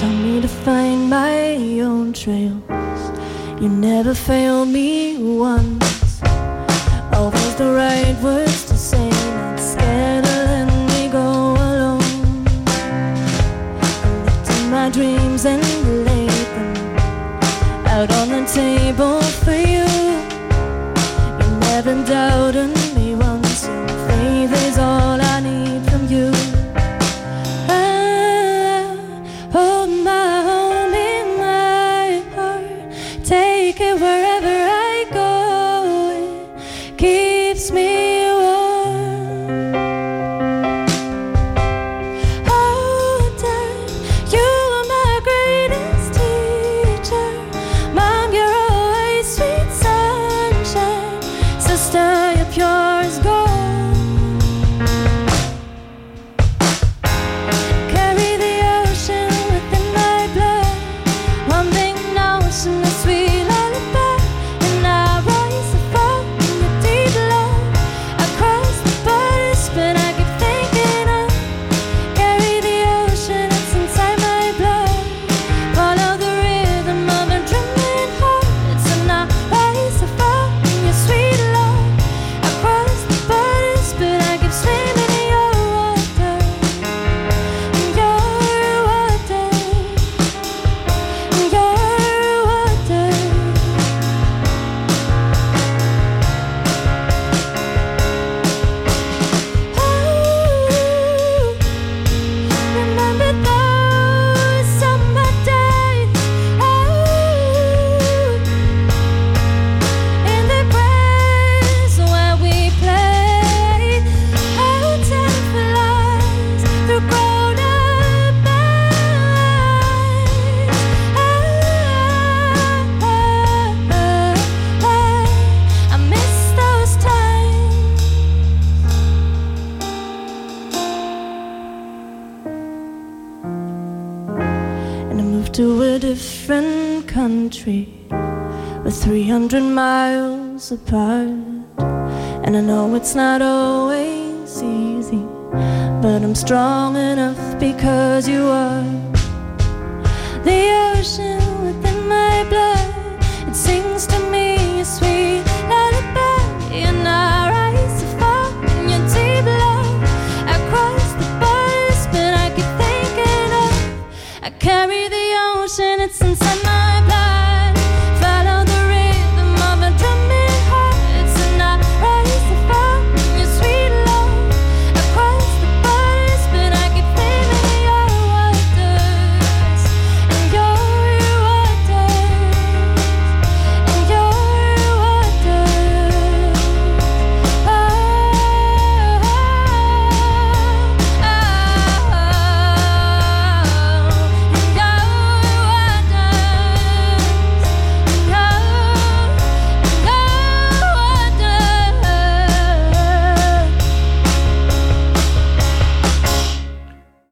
Tell me to find my own trails. You never failed me once. Always the right words to say. Not scared to let me go alone. Collecting my dreams and lay them out on the table for you. You never doubted. Make it wherever. to a different country. We're 300 miles apart. And I know it's not always easy, but I'm strong enough because you are the ocean since